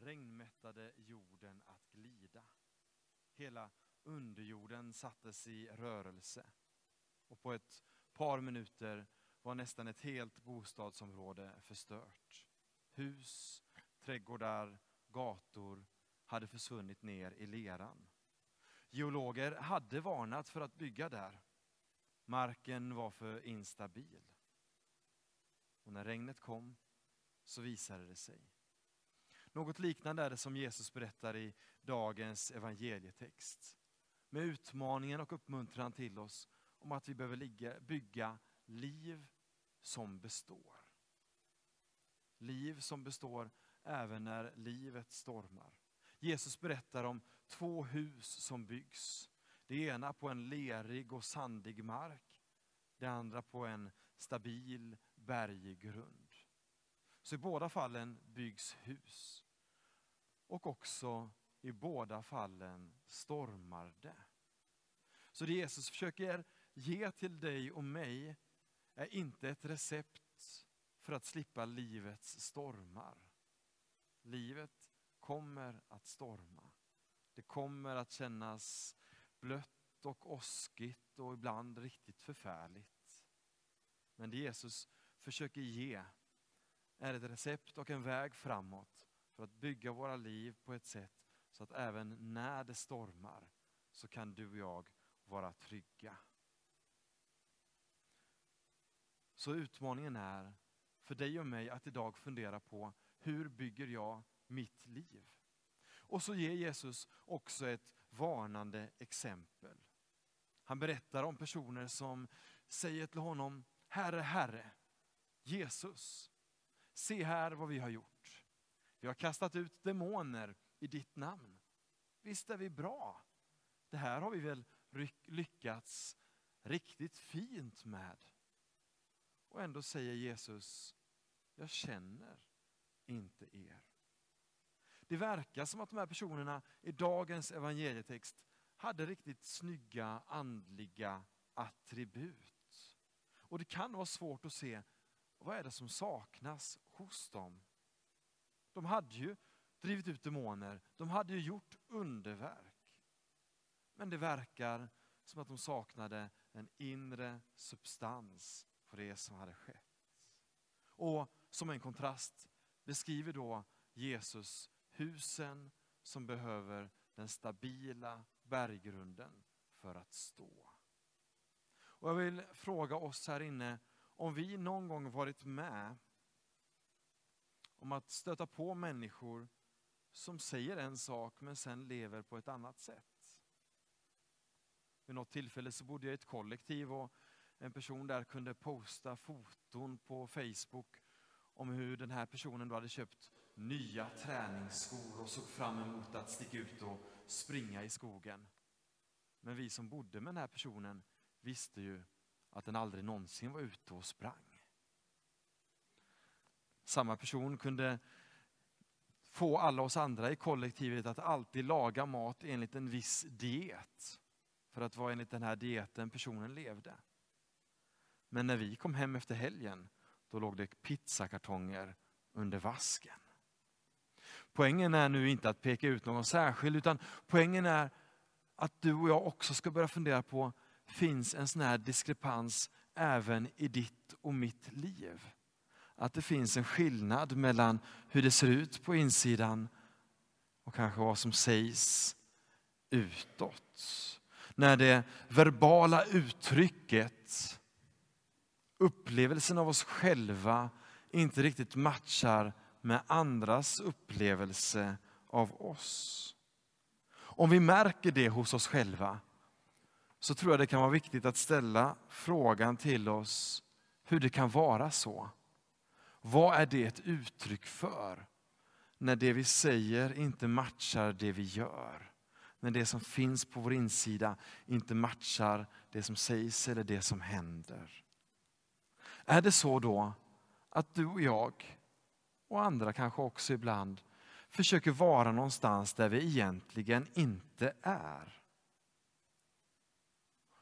regnmättade jorden att glida. Hela underjorden sattes i rörelse. Och på ett par minuter var nästan ett helt bostadsområde förstört. Hus, trädgårdar, gator hade försvunnit ner i leran. Geologer hade varnat för att bygga där. Marken var för instabil. Och när regnet kom så visade det sig. Något liknande är det som Jesus berättar i dagens evangelietext. Med utmaningen och uppmuntran till oss om att vi behöver ligga, bygga liv som består. Liv som består även när livet stormar. Jesus berättar om två hus som byggs. Det ena på en lerig och sandig mark. Det andra på en stabil berggrund. Så i båda fallen byggs hus. Och också i båda fallen stormar det. Så det Jesus försöker ge till dig och mig är inte ett recept för att slippa livets stormar. Livet kommer att storma. Det kommer att kännas blött och åskigt och ibland riktigt förfärligt. Men det Jesus försöker ge är ett recept och en väg framåt för att bygga våra liv på ett sätt så att även när det stormar så kan du och jag vara trygga. Så utmaningen är för dig och mig att idag fundera på hur bygger jag mitt liv? Och så ger Jesus också ett varnande exempel. Han berättar om personer som säger till honom, Herre, Herre, Jesus, se här vad vi har gjort. Vi har kastat ut demoner i ditt namn. Visst är vi bra? Det här har vi väl lyckats riktigt fint med. Och ändå säger Jesus, jag känner inte er. Det verkar som att de här personerna i dagens evangelietext hade riktigt snygga andliga attribut. Och det kan vara svårt att se vad är det som saknas hos dem. De hade ju drivit ut demoner, de hade ju gjort underverk. Men det verkar som att de saknade en inre substans på det som hade skett. Och som en kontrast beskriver då Jesus husen som behöver den stabila berggrunden för att stå. Och jag vill fråga oss här inne om vi någon gång varit med om att stöta på människor som säger en sak men sen lever på ett annat sätt. Vid något tillfälle så bodde jag i ett kollektiv och en person där kunde posta foton på Facebook om hur den här personen då hade köpt nya träningsskor och såg fram emot att sticka ut och springa i skogen. Men vi som bodde med den här personen visste ju att den aldrig någonsin var ute och sprang. Samma person kunde få alla oss andra i kollektivet att alltid laga mat enligt en viss diet. För att vara enligt den här dieten personen levde. Men när vi kom hem efter helgen, då låg det pizzakartonger under vasken. Poängen är nu inte att peka ut någon särskild, utan poängen är att du och jag också ska börja fundera på, finns en sån här diskrepans även i ditt och mitt liv? Att det finns en skillnad mellan hur det ser ut på insidan och kanske vad som sägs utåt. När det verbala uttrycket, upplevelsen av oss själva, inte riktigt matchar med andras upplevelse av oss. Om vi märker det hos oss själva så tror jag det kan vara viktigt att ställa frågan till oss hur det kan vara så. Vad är det ett uttryck för? När det vi säger inte matchar det vi gör. När det som finns på vår insida inte matchar det som sägs eller det som händer. Är det så då att du och jag och andra kanske också ibland försöker vara någonstans där vi egentligen inte är?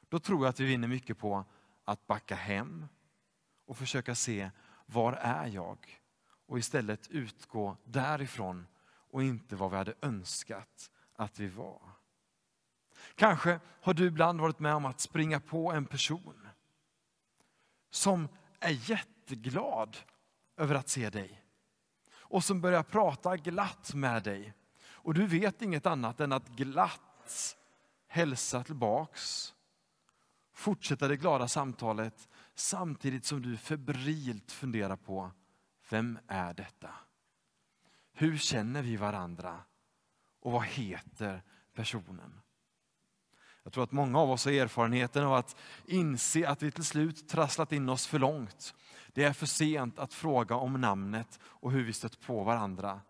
Då tror jag att vi vinner mycket på att backa hem och försöka se var är jag? Och istället utgå därifrån och inte vad vi hade önskat att vi var. Kanske har du ibland varit med om att springa på en person som är jätteglad över att se dig och som börjar prata glatt med dig. Och du vet inget annat än att glatt hälsa tillbaks, fortsätta det glada samtalet samtidigt som du febrilt funderar på, vem är detta? Hur känner vi varandra? Och vad heter personen? Jag tror att många av oss har erfarenheten av att inse att vi till slut trasslat in oss för långt. Det är för sent att fråga om namnet och hur vi stött på varandra.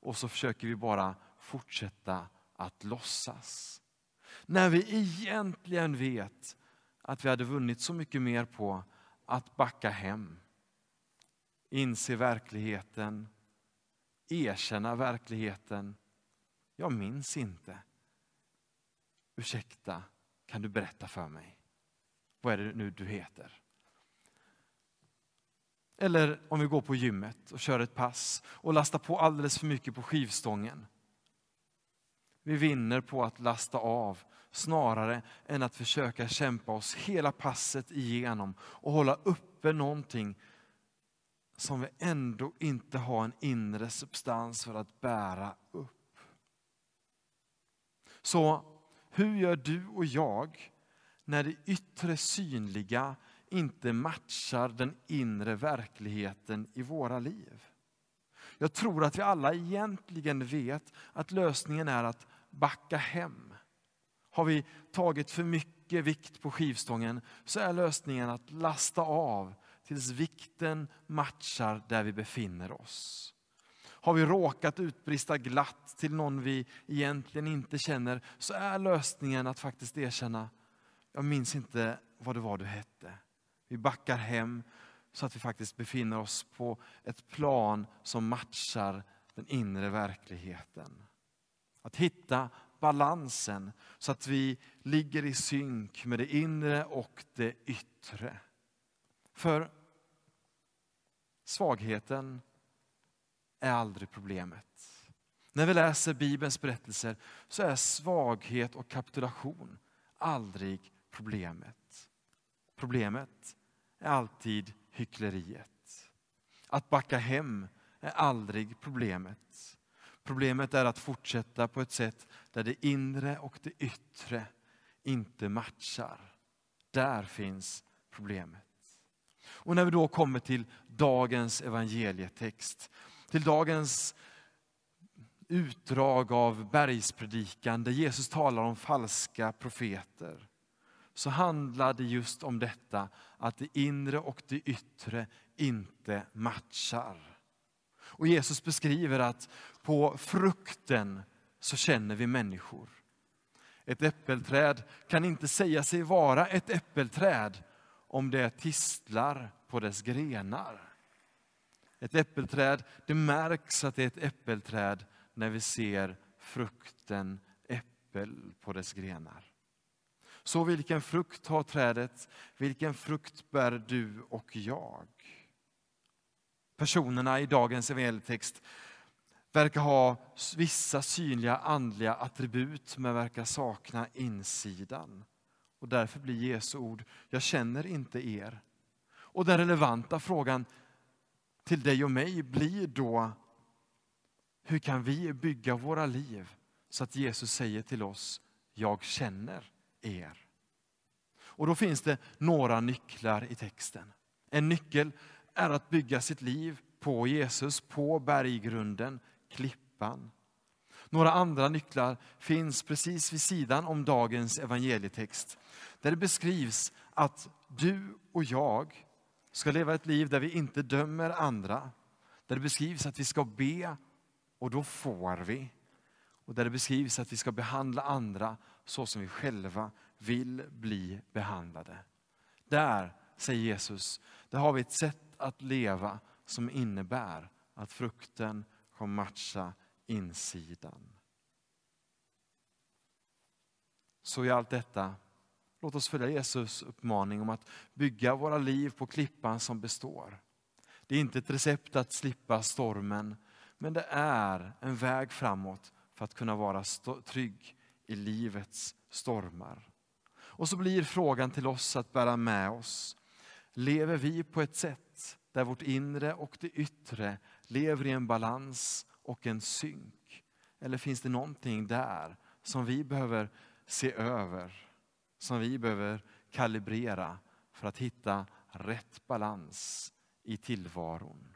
Och så försöker vi bara fortsätta att låtsas. När vi egentligen vet att vi hade vunnit så mycket mer på att backa hem. Inse verkligheten, erkänna verkligheten. Jag minns inte. Ursäkta, kan du berätta för mig? Vad är det nu du heter? Eller om vi går på gymmet och kör ett pass och lastar på alldeles för mycket på skivstången. Vi vinner på att lasta av snarare än att försöka kämpa oss hela passet igenom och hålla uppe någonting som vi ändå inte har en inre substans för att bära upp. Så hur gör du och jag när det yttre synliga inte matchar den inre verkligheten i våra liv? Jag tror att vi alla egentligen vet att lösningen är att backa hem. Har vi tagit för mycket vikt på skivstången så är lösningen att lasta av tills vikten matchar där vi befinner oss. Har vi råkat utbrista glatt till någon vi egentligen inte känner så är lösningen att faktiskt erkänna, jag minns inte vad det var du hette. Vi backar hem så att vi faktiskt befinner oss på ett plan som matchar den inre verkligheten. Att hitta balansen så att vi ligger i synk med det inre och det yttre. För svagheten är aldrig problemet. När vi läser Bibelns berättelser så är svaghet och kapitulation aldrig problemet. Problemet är alltid hyckleriet. Att backa hem är aldrig problemet. Problemet är att fortsätta på ett sätt där det inre och det yttre inte matchar. Där finns problemet. Och när vi då kommer till dagens evangelietext, till dagens utdrag av bergspredikan där Jesus talar om falska profeter, så handlar det just om detta att det inre och det yttre inte matchar. Och Jesus beskriver att på frukten så känner vi människor. Ett äppelträd kan inte säga sig vara ett äppelträd om det tistlar på dess grenar. Ett äppelträd, det märks att det är ett äppelträd när vi ser frukten äppel på dess grenar. Så vilken frukt har trädet? Vilken frukt bär du och jag? Personerna i dagens evangelietext verkar ha vissa synliga andliga attribut men verkar sakna insidan. Och därför blir Jesu ord, jag känner inte er. Och den relevanta frågan till dig och mig blir då, hur kan vi bygga våra liv så att Jesus säger till oss, jag känner er. Och då finns det några nycklar i texten. En nyckel är att bygga sitt liv på Jesus, på berggrunden, klippan. Några andra nycklar finns precis vid sidan om dagens evangelietext. Där det beskrivs att du och jag ska leva ett liv där vi inte dömer andra. Där det beskrivs att vi ska be och då får vi. Och där det beskrivs att vi ska behandla andra så som vi själva vill bli behandlade. Där, säger Jesus, där har vi ett sätt att leva som innebär att frukten får matcha insidan. Så i allt detta, låt oss följa Jesus uppmaning om att bygga våra liv på klippan som består. Det är inte ett recept att slippa stormen, Men det är en väg framåt för att kunna vara trygg i livets stormar. Och så blir frågan till oss att bära med oss. Lever vi på ett sätt där vårt inre och det yttre lever i en balans och en synk? Eller finns det någonting där som vi behöver se över, som vi behöver kalibrera för att hitta rätt balans i tillvaron?